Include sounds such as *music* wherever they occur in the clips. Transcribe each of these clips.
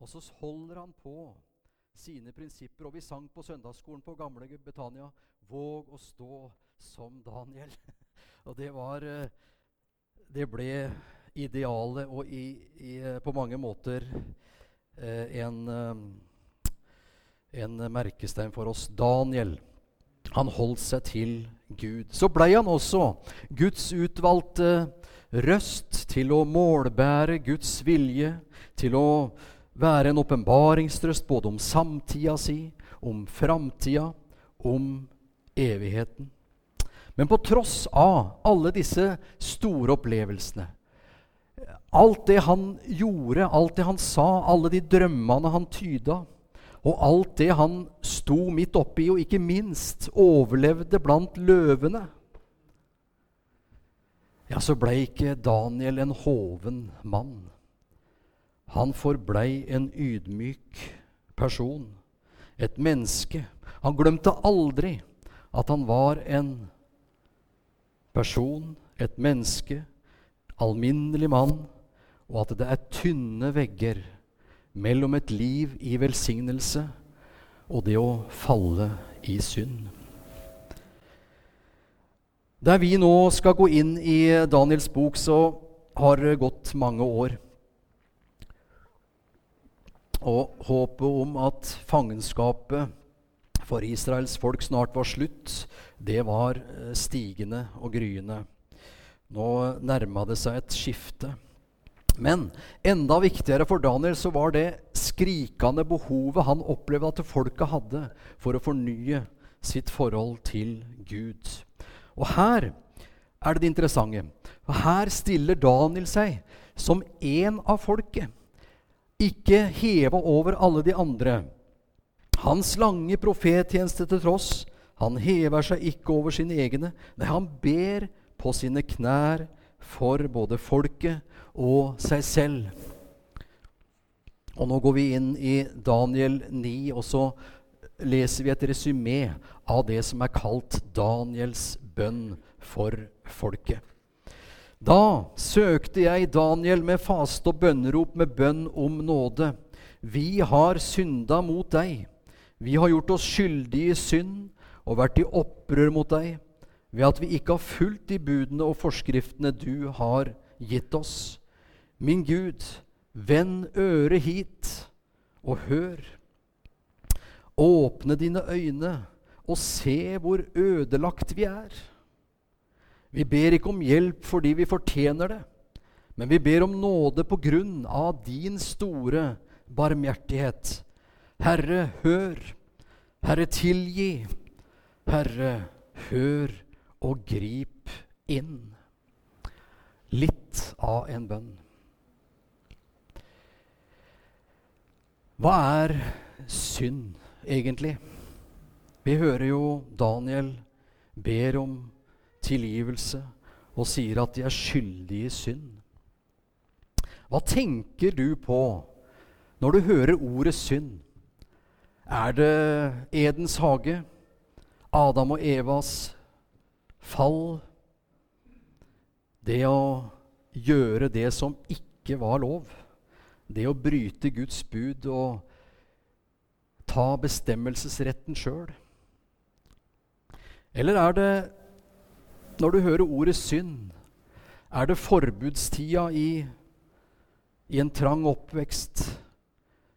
Og så holder han på sine prinsipper. Og vi sang på søndagsskolen på gamle Betania 'Våg å stå som Daniel'. *laughs* og det var eh, Det ble idealet og i, i, eh, på mange måter eh, en, en merkestein for oss. Daniel. Han holdt seg til Gud. Så blei han også Guds utvalgte røst til å målbære Guds vilje, til å være en åpenbaringstrøst både om samtida si, om framtida, om evigheten. Men på tross av alle disse store opplevelsene, alt det han gjorde, alt det han sa, alle de drømmene han tyda, og alt det han sto midt oppi, og ikke minst overlevde blant løvene, ja, så blei ikke Daniel en hoven mann. Han forblei en ydmyk person, et menneske. Han glemte aldri at han var en person, et menneske, alminnelig mann, og at det er tynne vegger mellom et liv i velsignelse og det å falle i synd. Der vi nå skal gå inn i Daniels bok, så har det gått mange år. Og håpet om at fangenskapet for Israels folk snart var slutt, det var eh, stigende og gryende. Nå nærma det seg et skifte. Men enda viktigere for Daniel så var det skrikende behovet han opplevde at folket hadde for å fornye sitt forhold til Gud. Og her er det det interessante. Her stiller Daniel seg som en av folket ikke heva over alle de andre. Hans lange profettjeneste til tross, han hever seg ikke over sine egne. Nei, han ber på sine knær for både folket og seg selv. Og nå går vi inn i Daniel 9, og så leser vi et resymé av det som er kalt Daniels bønn for folket. Da søkte jeg Daniel med faste og bønnerop med bønn om nåde. Vi har synda mot deg. Vi har gjort oss skyldige i synd og vært i opprør mot deg ved at vi ikke har fulgt de budene og forskriftene du har gitt oss. Min Gud, vend øret hit og hør. Åpne dine øyne og se hvor ødelagt vi er. Vi ber ikke om hjelp fordi vi fortjener det, men vi ber om nåde på grunn av din store barmhjertighet. Herre, hør. Herre, tilgi. Herre, hør og grip inn. Litt av en bønn. Hva er synd, egentlig? Vi hører jo Daniel ber om tilgivelse og sier at de er skyldige i synd. Hva tenker du på når du hører ordet synd? Er det Edens hage? Adam og Evas fall? Det å gjøre det som ikke var lov? Det å bryte Guds bud og ta bestemmelsesretten sjøl? Eller er det når du hører ordet synd, er det forbudstida i, i en trang oppvekst?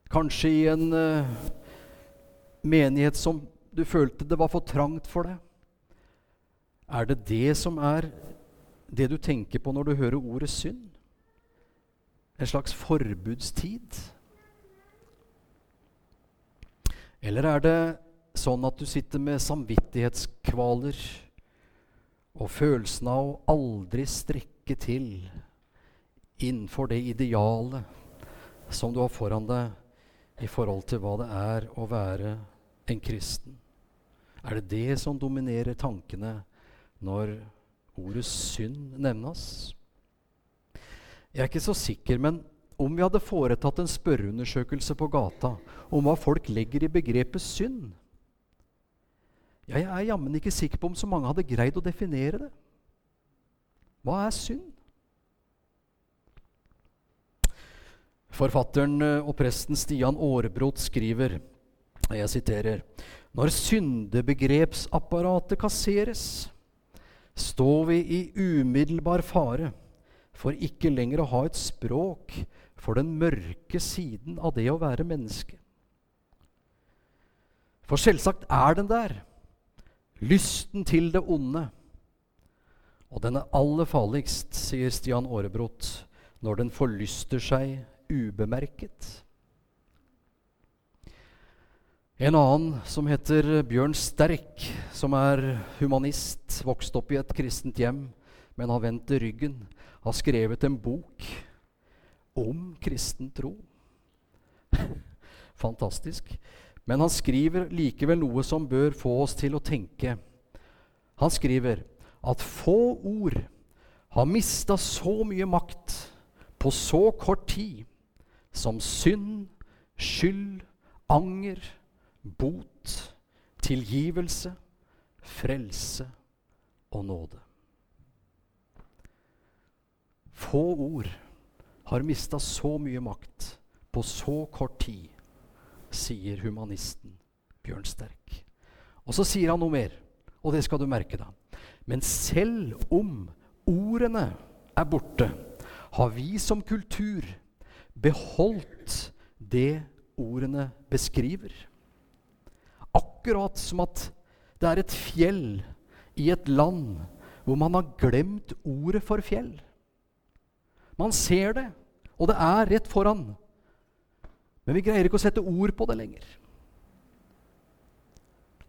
Kanskje i en uh, menighet som du følte det var for trangt for deg? Er det det som er det du tenker på når du hører ordet synd? En slags forbudstid? Eller er det sånn at du sitter med samvittighetskvaler? Og følelsen av å aldri strekke til innenfor det idealet som du har foran deg i forhold til hva det er å være en kristen. Er det det som dominerer tankene når ordet synd nevnes? Jeg er ikke så sikker, men om vi hadde foretatt en spørreundersøkelse på gata om hva folk legger i begrepet synd, jeg er jammen ikke sikker på om så mange hadde greid å definere det. Hva er synd? Forfatteren eh, og presten Stian Aarebrot skriver, jeg siterer Når syndebegrepsapparatet kasseres, står vi i umiddelbar fare for ikke lenger å ha et språk for den mørke siden av det å være menneske. For selvsagt er den der, lysten til det onde. Og den er aller farligst, sier Stian Aarebrot, når den forlyster seg ubemerket. En annen som heter Bjørn Sterk, som er humanist, vokst opp i et kristent hjem, men har vendt ryggen, har skrevet en bok om kristen tro. *laughs* Fantastisk. Men han skriver likevel noe som bør få oss til å tenke. Han skriver at få ord har mista så mye makt på så kort tid som synd, skyld, anger, bot, tilgivelse, frelse og nåde. Få ord har mista så mye makt på så kort tid, sier humanisten Bjørn Sterk. Og så sier han noe mer, og det skal du merke deg. Men selv om ordene er borte, har vi som kultur beholdt det ordene beskriver. Akkurat som at det er et fjell i et land hvor man har glemt ordet for fjell. Man ser det, og det er rett foran. Men vi greier ikke å sette ord på det lenger.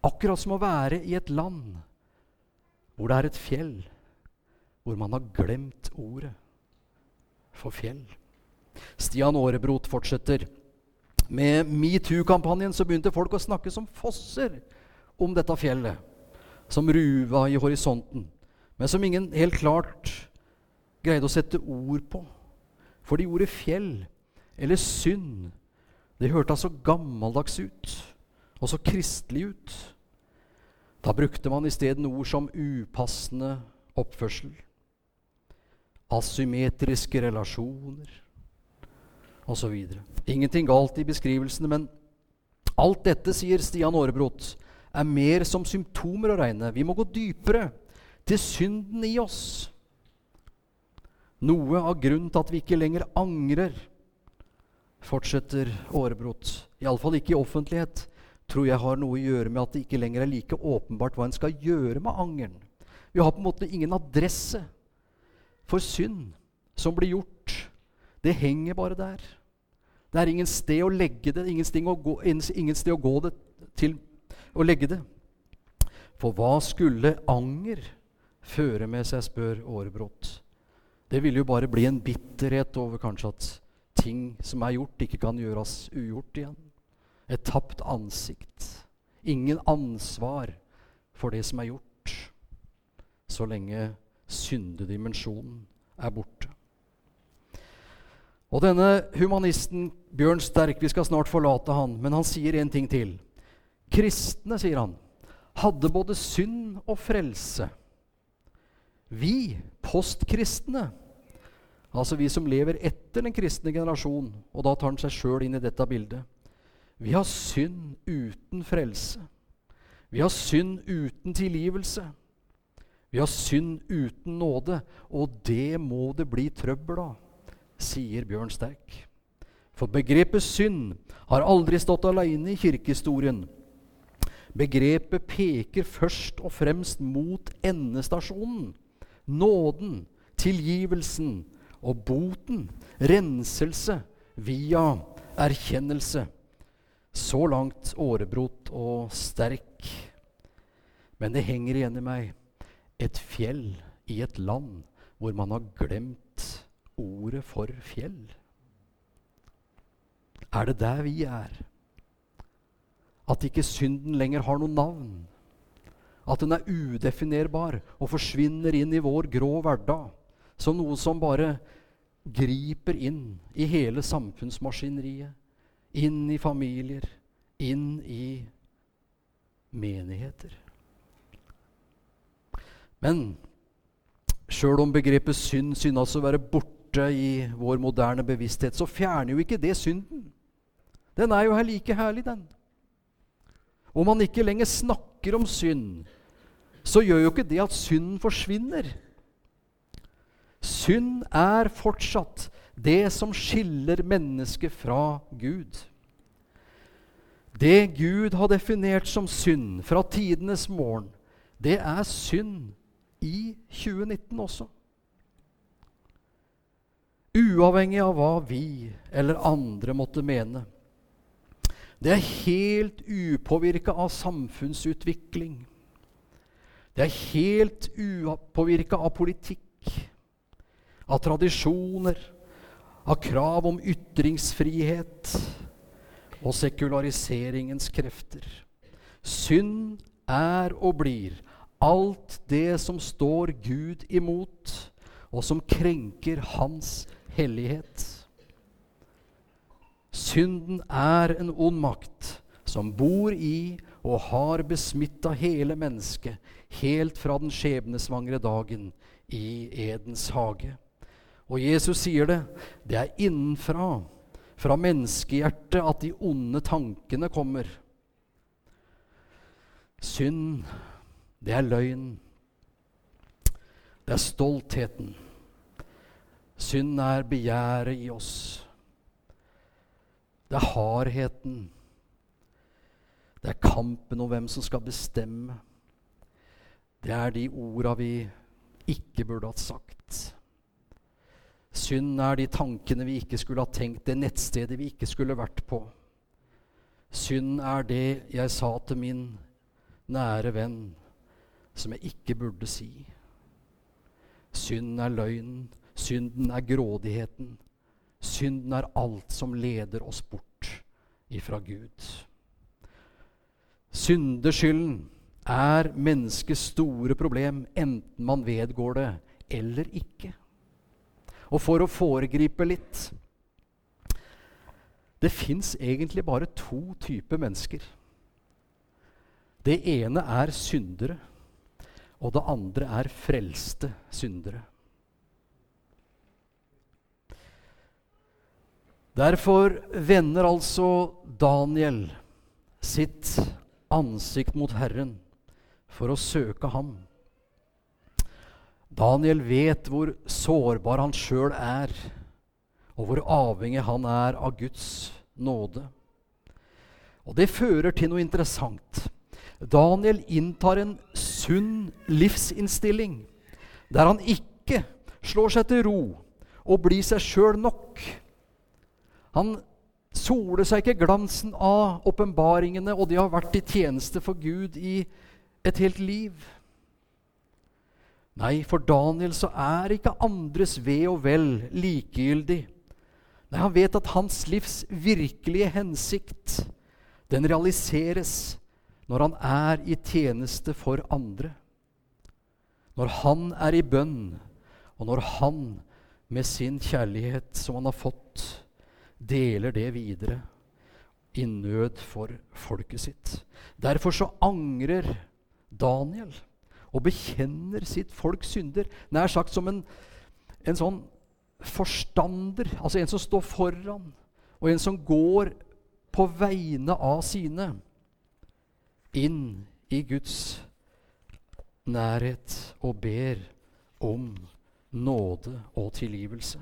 Akkurat som å være i et land hvor det er et fjell, hvor man har glemt ordet for fjell. Stian Aarebrot fortsetter. Med metoo-kampanjen så begynte folk å snakke som fosser om dette fjellet, som ruva i horisonten, men som ingen helt klart greide å sette ord på. Fordi ordet fjell eller synd det hørtes så gammeldags ut og så kristelig ut. Da brukte man isteden ord som upassende oppførsel, asymmetriske relasjoner osv. Ingenting galt i beskrivelsene, men alt dette, sier Stian Aarebrot, er mer som symptomer å regne. Vi må gå dypere til synden i oss. Noe av grunnen til at vi ikke lenger angrer, fortsetter Aarebrot, iallfall ikke i offentlighet, tror jeg har noe å gjøre med at det ikke lenger er like åpenbart hva en skal gjøre med angeren. Vi har på en måte ingen adresse for synd som blir gjort. Det henger bare der. Det er ingen sted å legge det, ingen sted å gå, ingen sted å gå det til å legge det. For hva skulle anger føre med seg, spør Aarebrot. Det ville jo bare bli en bitterhet over kanskje at ting som er gjort, ikke kan gjøres ugjort igjen. Et tapt ansikt. Ingen ansvar for det som er gjort, så lenge syndedimensjonen er borte. Og denne humanisten Bjørn Sterk, vi skal snart forlate han, men han sier en ting til. Kristne, sier han, hadde både synd og frelse. Vi postkristne Altså vi som lever etter den kristne generasjon, og da tar han seg sjøl inn i dette bildet. Vi har synd uten frelse. Vi har synd uten tilgivelse. Vi har synd uten nåde, og det må det bli trøbbel av, sier Bjørn Sterk. For begrepet synd har aldri stått alene i kirkehistorien. Begrepet peker først og fremst mot endestasjonen. Nåden, tilgivelsen, og boten, renselse, via erkjennelse. Så langt årebrot og sterk. Men det henger igjen i meg et fjell i et land hvor man har glemt ordet for fjell. Er det der vi er? At ikke synden lenger har noe navn? At den er udefinerbar og forsvinner inn i vår grå hverdag? Som noe som bare griper inn i hele samfunnsmaskineriet. Inn i familier, inn i menigheter. Men sjøl om begrepet synd synes å være borte i vår moderne bevissthet, så fjerner jo ikke det synden. Den er jo her like herlig, den. Om man ikke lenger snakker om synd, så gjør jo ikke det at synden forsvinner. Synd er fortsatt det som skiller mennesket fra Gud. Det Gud har definert som synd fra tidenes morgen, det er synd i 2019 også. Uavhengig av hva vi eller andre måtte mene. Det er helt upåvirka av samfunnsutvikling. Det er helt upåvirka av politikk, av tradisjoner, av krav om ytringsfrihet og sekulariseringens krefter. Synd er og blir alt det som står Gud imot, og som krenker Hans hellighet. Synden er en ond makt som bor i og har besmitta hele mennesket helt fra den skjebnesvangre dagen i Edens hage. Og Jesus sier det. Det er innenfra, fra menneskehjertet, at de onde tankene kommer. Synd, det er løgn. Det er stoltheten. Synd er begjæret i oss. Det er hardheten. Det er kampen om hvem som skal bestemme. Det er de orda vi ikke burde hatt sagt. Synd er de tankene vi ikke skulle ha tenkt, det nettstedet vi ikke skulle vært på. Synd er det jeg sa til min nære venn, som jeg ikke burde si. Synd er løgnen, synden er grådigheten. Synden er alt som leder oss bort ifra Gud. Syndeskylden er menneskets store problem, enten man vedgår det eller ikke. Og for å foregripe litt Det fins egentlig bare to typer mennesker. Det ene er syndere, og det andre er frelste syndere. Derfor vender altså Daniel sitt ansikt mot Herren for å søke ham. Daniel vet hvor sårbar han sjøl er, og hvor avhengig han er av Guds nåde. Og det fører til noe interessant. Daniel inntar en sunn livsinnstilling, der han ikke slår seg til ro og blir seg sjøl nok. Han soler seg ikke glansen av åpenbaringene og de har vært i tjeneste for Gud i et helt liv. Nei, for Daniel så er ikke andres ve og vel likegyldig. Nei, Han vet at hans livs virkelige hensikt, den realiseres når han er i tjeneste for andre. Når han er i bønn, og når han med sin kjærlighet som han har fått, deler det videre i nød for folket sitt. Derfor så angrer Daniel og bekjenner sitt folks synder. Nær sagt som en, en sånn forstander, altså en som står foran, og en som går på vegne av sine inn i Guds nærhet og ber om nåde og tilgivelse.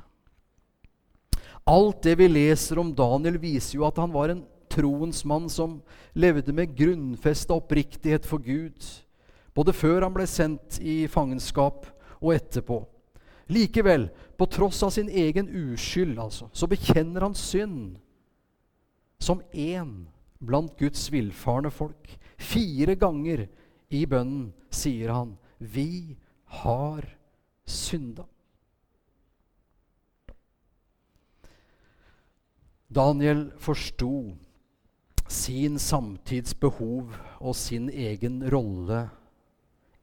Alt det vi leser om Daniel, viser jo at han var en troens mann som levde med grunnfesta oppriktighet for Gud, både før han ble sendt i fangenskap og etterpå. Likevel, på tross av sin egen uskyld, altså, så bekjenner han synd som én blant Guds villfarne folk. Fire ganger i bønnen sier han 'Vi har synda'. Daniel forsto sin samtids behov og sin egen rolle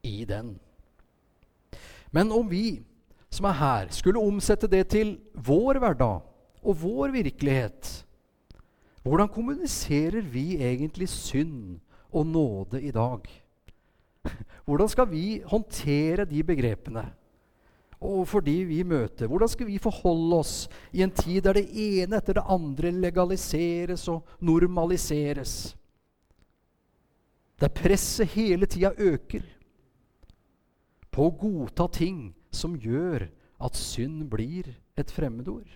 i den. Men om vi som er her, skulle omsette det til vår hverdag og vår virkelighet, hvordan kommuniserer vi egentlig synd og nåde i dag? Hvordan skal vi håndtere de begrepene? overfor de vi møter? Hvordan skal vi forholde oss i en tid der det ene etter det andre legaliseres og normaliseres? Der presset hele tida øker på å godta ting som gjør at synd blir et fremmedord.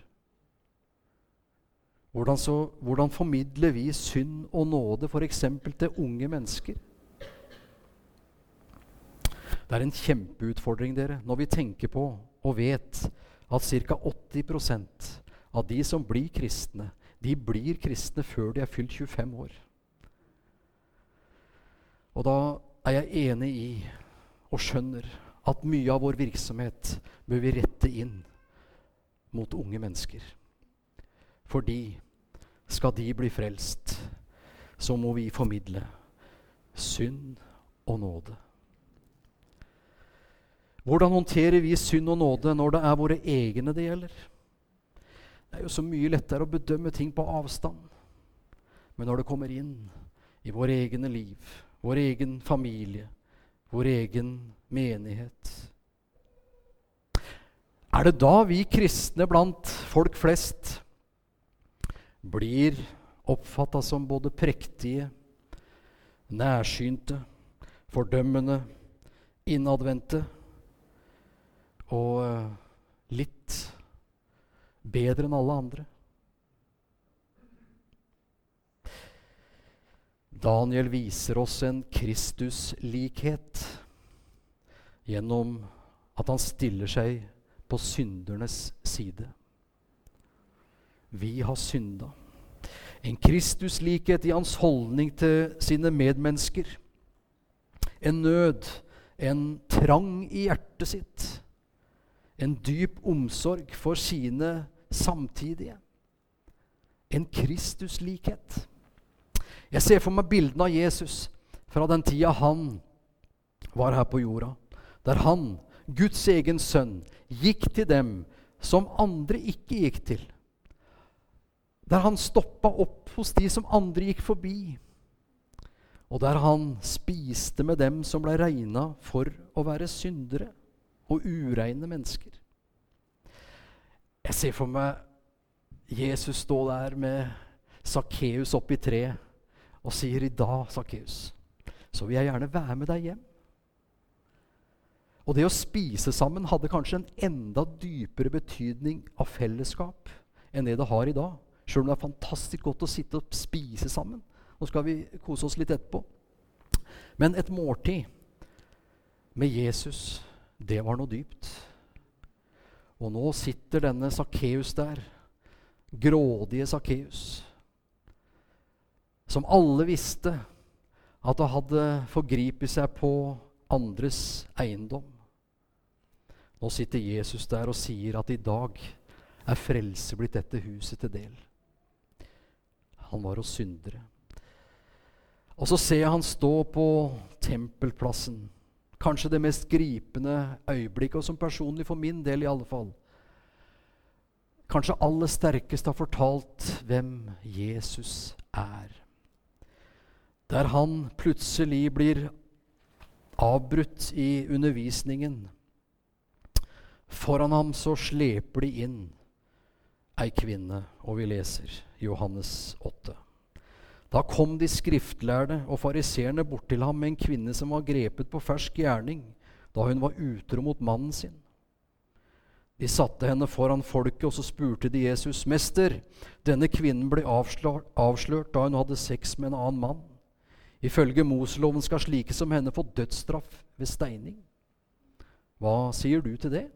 Hvordan, så, hvordan formidler vi synd og nåde f.eks. til unge mennesker? Det er en kjempeutfordring dere, når vi tenker på og vet at ca. 80% av de som blir kristne, de blir kristne før de er fylt 25 år. Og da er jeg enig i og skjønner at mye av vår virksomhet bør vi rette inn mot unge mennesker. Fordi skal de bli frelst, så må vi formidle synd og nåde. Hvordan håndterer vi synd og nåde når det er våre egne det gjelder? Det er jo så mye lettere å bedømme ting på avstand. Men når det kommer inn i våre egne liv, vår egen familie, vår egen menighet Er det da vi kristne blant folk flest blir oppfatta som både prektige, nærsynte, fordømmende, innadvendte? og eh, litt bedre enn alle andre. Daniel viser oss en Kristuslikhet gjennom at han stiller seg på syndernes side. Vi har synda. En Kristuslikhet i hans holdning til sine medmennesker. En nød, en trang i hjertet sitt en dyp omsorg for sine samtidige. En Kristuslikhet. Jeg ser for meg bildene av Jesus fra den tida han var her på jorda. Der han, Guds egen sønn, gikk til dem som andre ikke gikk til. Der han stoppa opp hos de som andre gikk forbi. Og der han spiste med dem som ble regna for å være syndere og ureine mennesker. Jeg ser for meg Jesus stå der med Sakkeus oppi treet og sier, 'I dag, Sakkeus, så vil jeg gjerne være med deg hjem.' Og det å spise sammen hadde kanskje en enda dypere betydning av fellesskap enn det det har i dag. Sjøl om det er fantastisk godt å sitte og spise sammen. Nå skal vi kose oss litt etterpå. Men et måltid med Jesus det var noe dypt. Og nå sitter denne Sakkeus der, grådige Sakkeus, som alle visste at han hadde forgripet seg på andres eiendom. Nå sitter Jesus der og sier at i dag er frelse blitt dette huset til del. Han var hos syndere. Og så ser jeg han stå på tempelplassen Kanskje det mest gripende øyeblikket, og som personlig for min del i alle fall. Kanskje aller sterkest har fortalt hvem Jesus er. Der han plutselig blir avbrutt i undervisningen. Foran ham så sleper de inn ei kvinne, og vi leser Johannes 8. Da kom de skriftlærde og fariseerne bort til ham med en kvinne som var grepet på fersk gjerning da hun var utro mot mannen sin. De satte henne foran folket, og så spurte de Jesus, 'Mester, denne kvinnen ble avslørt, da hun hadde sex med en annen mann.' Ifølge Moseloven skal slike som henne få dødsstraff ved steining. Hva sier du til det?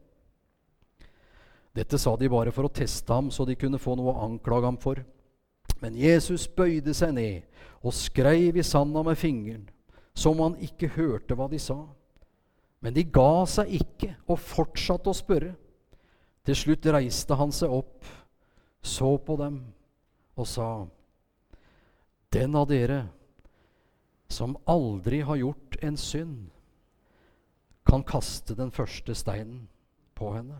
Dette sa de bare for å teste ham, så de kunne få noe å anklage ham for. Men Jesus bøyde seg ned og skreiv i sanda med fingeren, som han ikke hørte hva de sa. Men de ga seg ikke og fortsatte å spørre. Til slutt reiste han seg opp, så på dem og sa, Den av dere som aldri har gjort en synd, kan kaste den første steinen på henne.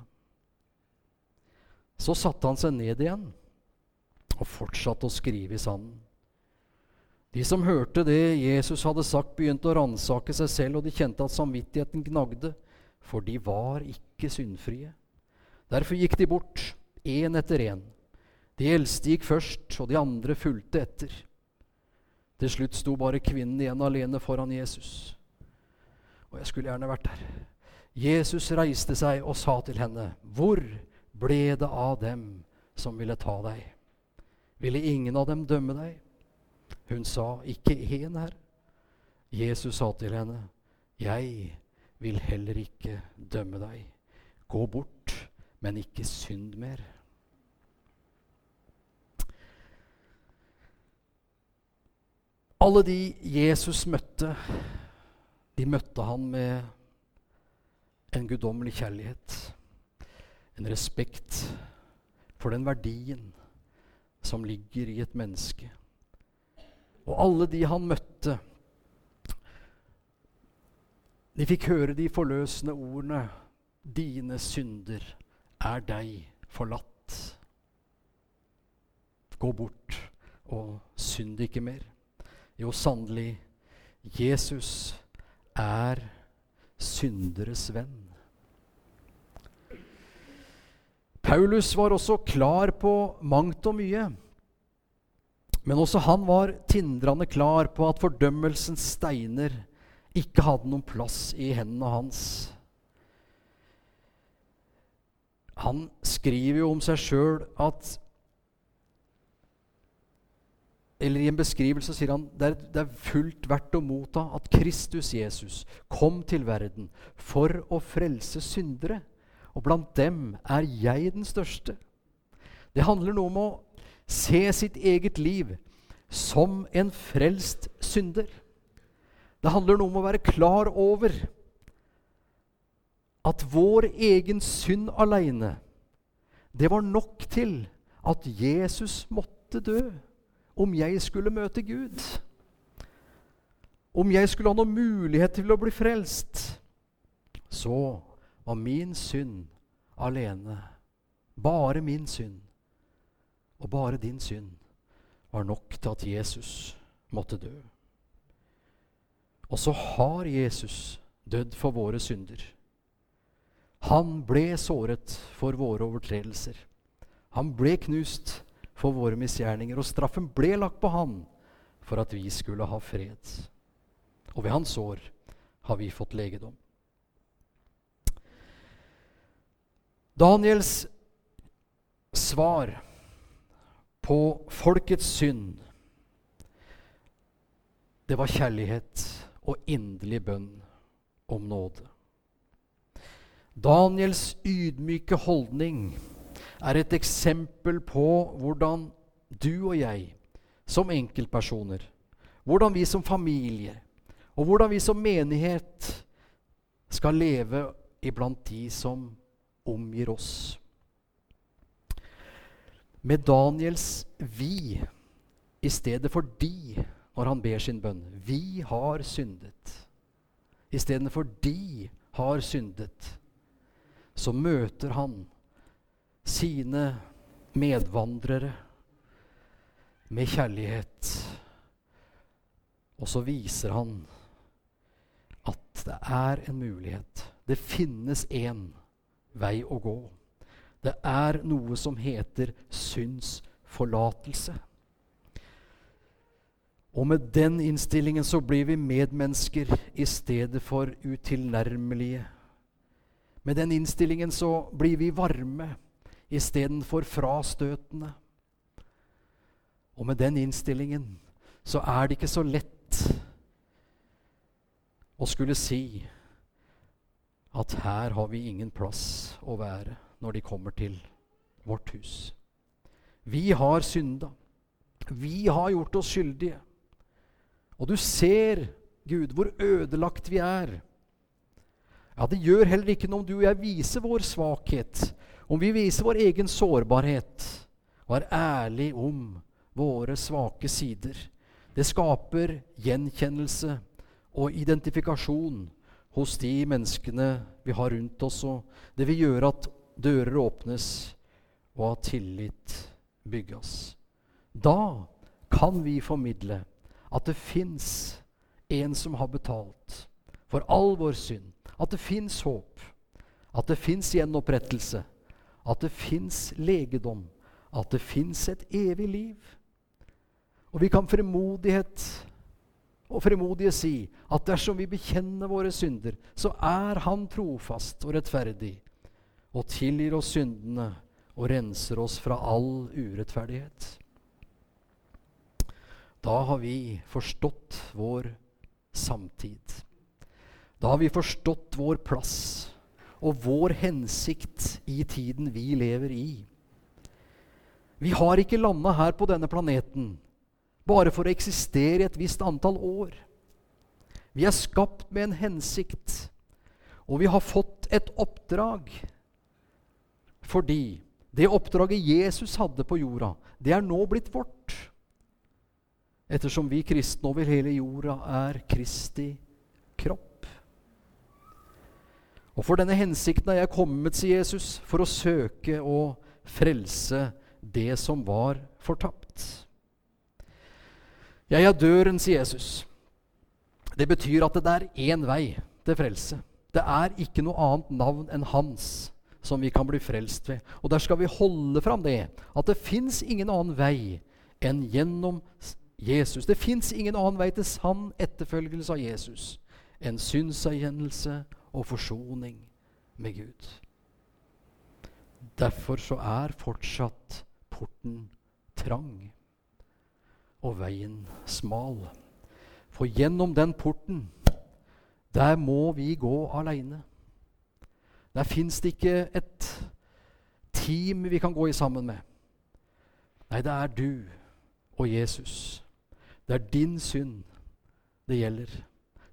Så satte han seg ned igjen og fortsatte å skrive i sanden. De som hørte det Jesus hadde sagt, begynte å ransake seg selv, og de kjente at samvittigheten gnagde for de var ikke syndfrie. Derfor gikk de bort, én etter én. De eldste gikk først, og de andre fulgte etter. Til slutt sto bare kvinnen igjen alene foran Jesus. Og jeg skulle gjerne vært der. Jesus reiste seg og sa til henne, 'Hvor ble det av dem som ville ta deg?' 'Ville ingen av dem dømme deg?' Hun sa, 'Ikke én, Herre.' Jesus sa til henne, 'Jeg vil heller ikke dømme deg. Gå bort, men ikke synd mer.' Alle de Jesus møtte, de møtte han med en guddommelig kjærlighet. En respekt for den verdien som ligger i et menneske. Og alle de han møtte, de fikk høre de forløsende ordene 'Dine synder er deg forlatt'. Gå bort og synd ikke mer. Jo, sannelig, Jesus er synderes venn. Paulus var også klar på mangt og mye. Men også han var tindrende klar på at fordømmelsens steiner ikke hadde noen plass i hendene hans. Han skriver jo om seg sjøl at eller i en beskrivelse sier han det er, det er fullt verdt å motta at Kristus Jesus kom til verden for å frelse syndere. Og blant dem er jeg den største. Det handler noe om å se sitt eget liv som en frelst synder. Det handler noe om å være klar over at vår egen synd aleine, det var nok til at Jesus måtte dø om jeg skulle møte Gud. Om jeg skulle ha noen mulighet til å bli frelst, så var min synd alene. Bare min synd og bare din synd var nok til at Jesus måtte dø. Og så har Jesus dødd for våre synder. Han ble såret for våre overtredelser. Han ble knust for våre misgjerninger, og straffen ble lagt på han for at vi skulle ha fred. Og ved hans år har vi fått legedom. Daniels svar på folkets synd, det var kjærlighet og inderlig bønn om nåde. Daniels ydmyke holdning er et eksempel på hvordan du og jeg som enkeltpersoner, hvordan vi som familie og hvordan vi som menighet skal leve iblant de som omgir oss. Med Daniels 'vi' i stedet for 'de' når han ber sin bønn. Vi har syndet. Istedenfor 'de har syndet', så møter han sine medvandrere med kjærlighet. Og så viser han at det er en mulighet. Det finnes én vei å gå. Det er noe som heter synsforlatelse. Og med den innstillingen så blir vi medmennesker i stedet for utilnærmelige. Med den innstillingen så blir vi varme istedenfor frastøtende. Og med den innstillingen så er det ikke så lett å skulle si at her har vi ingen plass å være når de kommer til vårt hus. Vi har synda. Vi har gjort oss skyldige. Og du ser, Gud, hvor ødelagt vi er. Ja, Det gjør heller ikke noe om du og jeg viser vår svakhet om vi viser vår egen sårbarhet og er ærlig om våre svake sider. Det skaper gjenkjennelse og identifikasjon hos de menneskene vi har rundt oss. Og det vil gjøre at dører åpnes, og at tillit bygges. Da kan vi formidle at det fins en som har betalt for all vår synd. At det fins håp at det fins gjenopprettelse, at det fins legedom, at det fins et evig liv. Og vi kan fremodighet og fremodige si at dersom vi bekjenner våre synder, så er Han trofast og rettferdig og tilgir oss syndene og renser oss fra all urettferdighet. Da har vi forstått vår samtid. Da har vi forstått vår plass og vår hensikt i tiden vi lever i. Vi har ikke landa her på denne planeten bare for å eksistere i et visst antall år. Vi er skapt med en hensikt, og vi har fått et oppdrag fordi det oppdraget Jesus hadde på jorda, det er nå blitt vårt. Ettersom vi kristne over hele jorda er Kristi kropp. Og for denne hensikten er jeg kommet, sier Jesus, for å søke og frelse det som var fortapt. Jeg er døren, sier Jesus. Det betyr at det er én vei til frelse. Det er ikke noe annet navn enn hans som vi kan bli frelst ved. Og der skal vi holde fram det, at det fins ingen annen vei enn gjennom Jesus. Det fins ingen annen vei til sann etterfølgelse av Jesus enn synserkjennelse og forsoning med Gud. Derfor så er fortsatt porten trang og veien smal. For gjennom den porten, der må vi gå aleine. Der fins det ikke et team vi kan gå i sammen med. Nei, det er du og Jesus. Det er din synd det gjelder.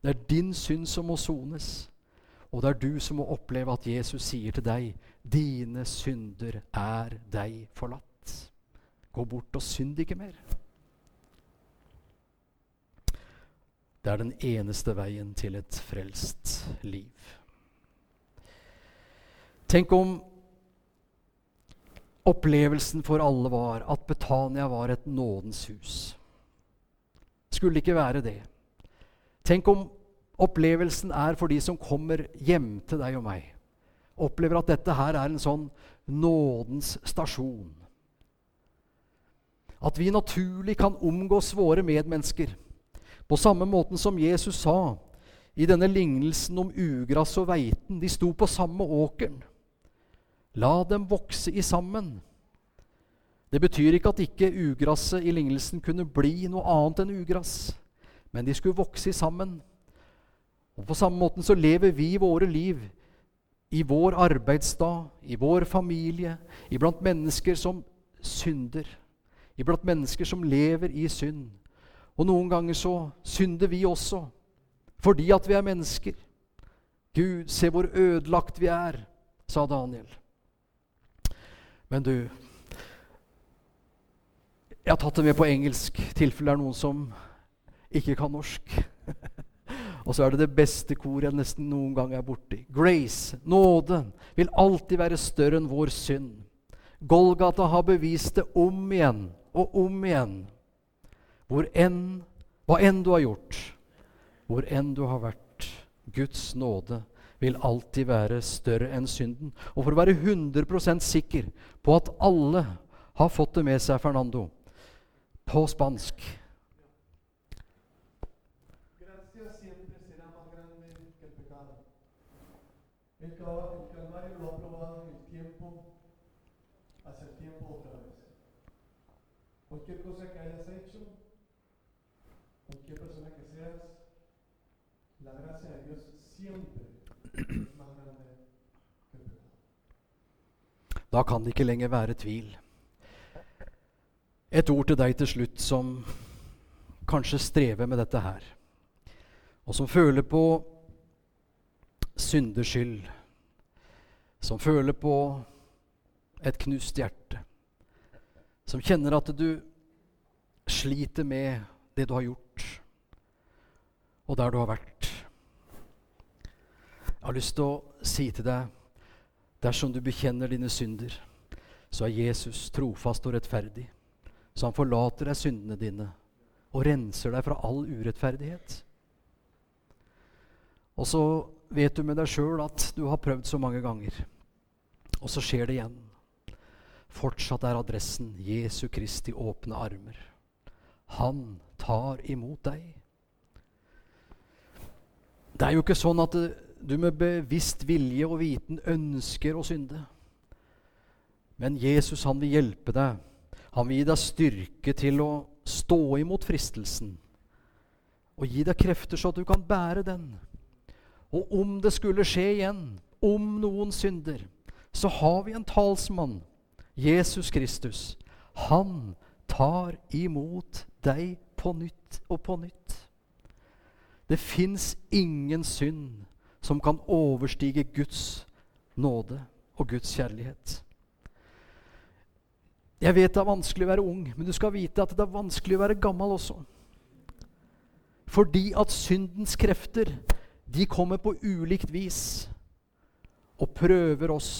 Det er din synd som må sones. Og det er du som må oppleve at Jesus sier til deg, 'Dine synder er deg forlatt'. Gå bort og synd ikke mer. Det er den eneste veien til et frelst liv. Tenk om opplevelsen for alle var at Betania var et nådens hus. Skulle det ikke være det? Tenk om opplevelsen er for de som kommer hjem til deg og meg. Opplever at dette her er en sånn nådens stasjon. At vi naturlig kan omgås våre medmennesker på samme måten som Jesus sa i denne lignelsen om ugress og veiten. De sto på samme åkeren. La dem vokse i sammen. Det betyr ikke at ikke ugraset i lignelsen kunne bli noe annet enn ugress, men de skulle vokse i sammen. Og På samme måten så lever vi våre liv i vår arbeidsdag, i vår familie, iblant mennesker som synder, iblant mennesker som lever i synd. Og noen ganger så synder vi også, fordi at vi er mennesker. Gud, se hvor ødelagt vi er, sa Daniel. Men du Jeg har tatt det med på engelsk, i tilfelle det er noen som ikke kan norsk. *laughs* Og så er det det beste koret jeg nesten noen gang er borti. Grace, nåde, vil alltid være større enn vår synd. Golgata har bevist det om igjen og om igjen. Hvor enn, hva enn du har gjort, hvor enn du har vært, Guds nåde vil alltid være større enn synden. Og for å være 100 sikker på at alle har fått det med seg, Fernando, på spansk Cualquier cosa que hayas hecho, cualquier persona que seas, la gracia de Dios siempre Da kan det ikke lenger være tvil. Et ord til deg til slutt som kanskje strever med dette her, og som føler på syndeskyld, som føler på et knust hjerte, som kjenner at du sliter med det du har gjort, og der du har vært. Jeg har lyst til å si til deg dersom du bekjenner dine synder, så er Jesus trofast og rettferdig. Så han forlater deg syndene dine og renser deg fra all urettferdighet. Og så vet du med deg sjøl at du har prøvd så mange ganger, og så skjer det igjen. Fortsatt er adressen Jesu Kristi åpne armer. Han tar imot deg. Det er jo ikke sånn at du med bevisst vilje og viten ønsker å synde. Men Jesus han vil hjelpe deg. Han vil gi deg styrke til å stå imot fristelsen. Og gi deg krefter så at du kan bære den. Og om det skulle skje igjen, om noen synder, så har vi en talsmann, Jesus Kristus. Han tar imot deg på nytt og på nytt. Det fins ingen synd som kan overstige Guds nåde og Guds kjærlighet. Jeg vet det er vanskelig å være ung, men du skal vite at det er vanskelig å være gammel også. Fordi at syndens krefter, de kommer på ulikt vis og prøver oss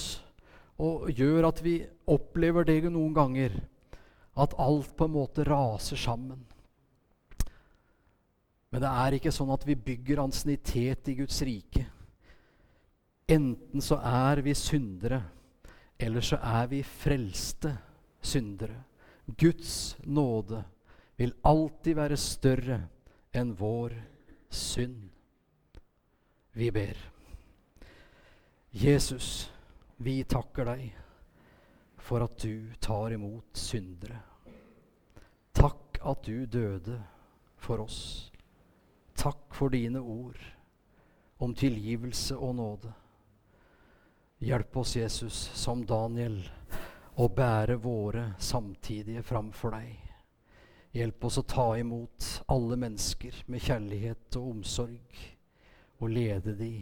og gjør at vi opplever det noen ganger, at alt på en måte raser sammen. Men det er ikke sånn at vi bygger ansiennitet i Guds rike. Enten så er vi syndere, eller så er vi frelste syndere. Guds nåde vil alltid være større enn vår synd. Vi ber. Jesus, vi takker deg for at du tar imot syndere. Takk at du døde for oss. Takk for dine ord om tilgivelse og nåde. Hjelp oss, Jesus, som Daniel, å bære våre samtidige framfor deg. Hjelp oss å ta imot alle mennesker med kjærlighet og omsorg, og lede de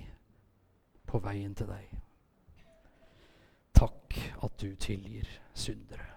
på veien til deg. Takk at du tilgir syndere.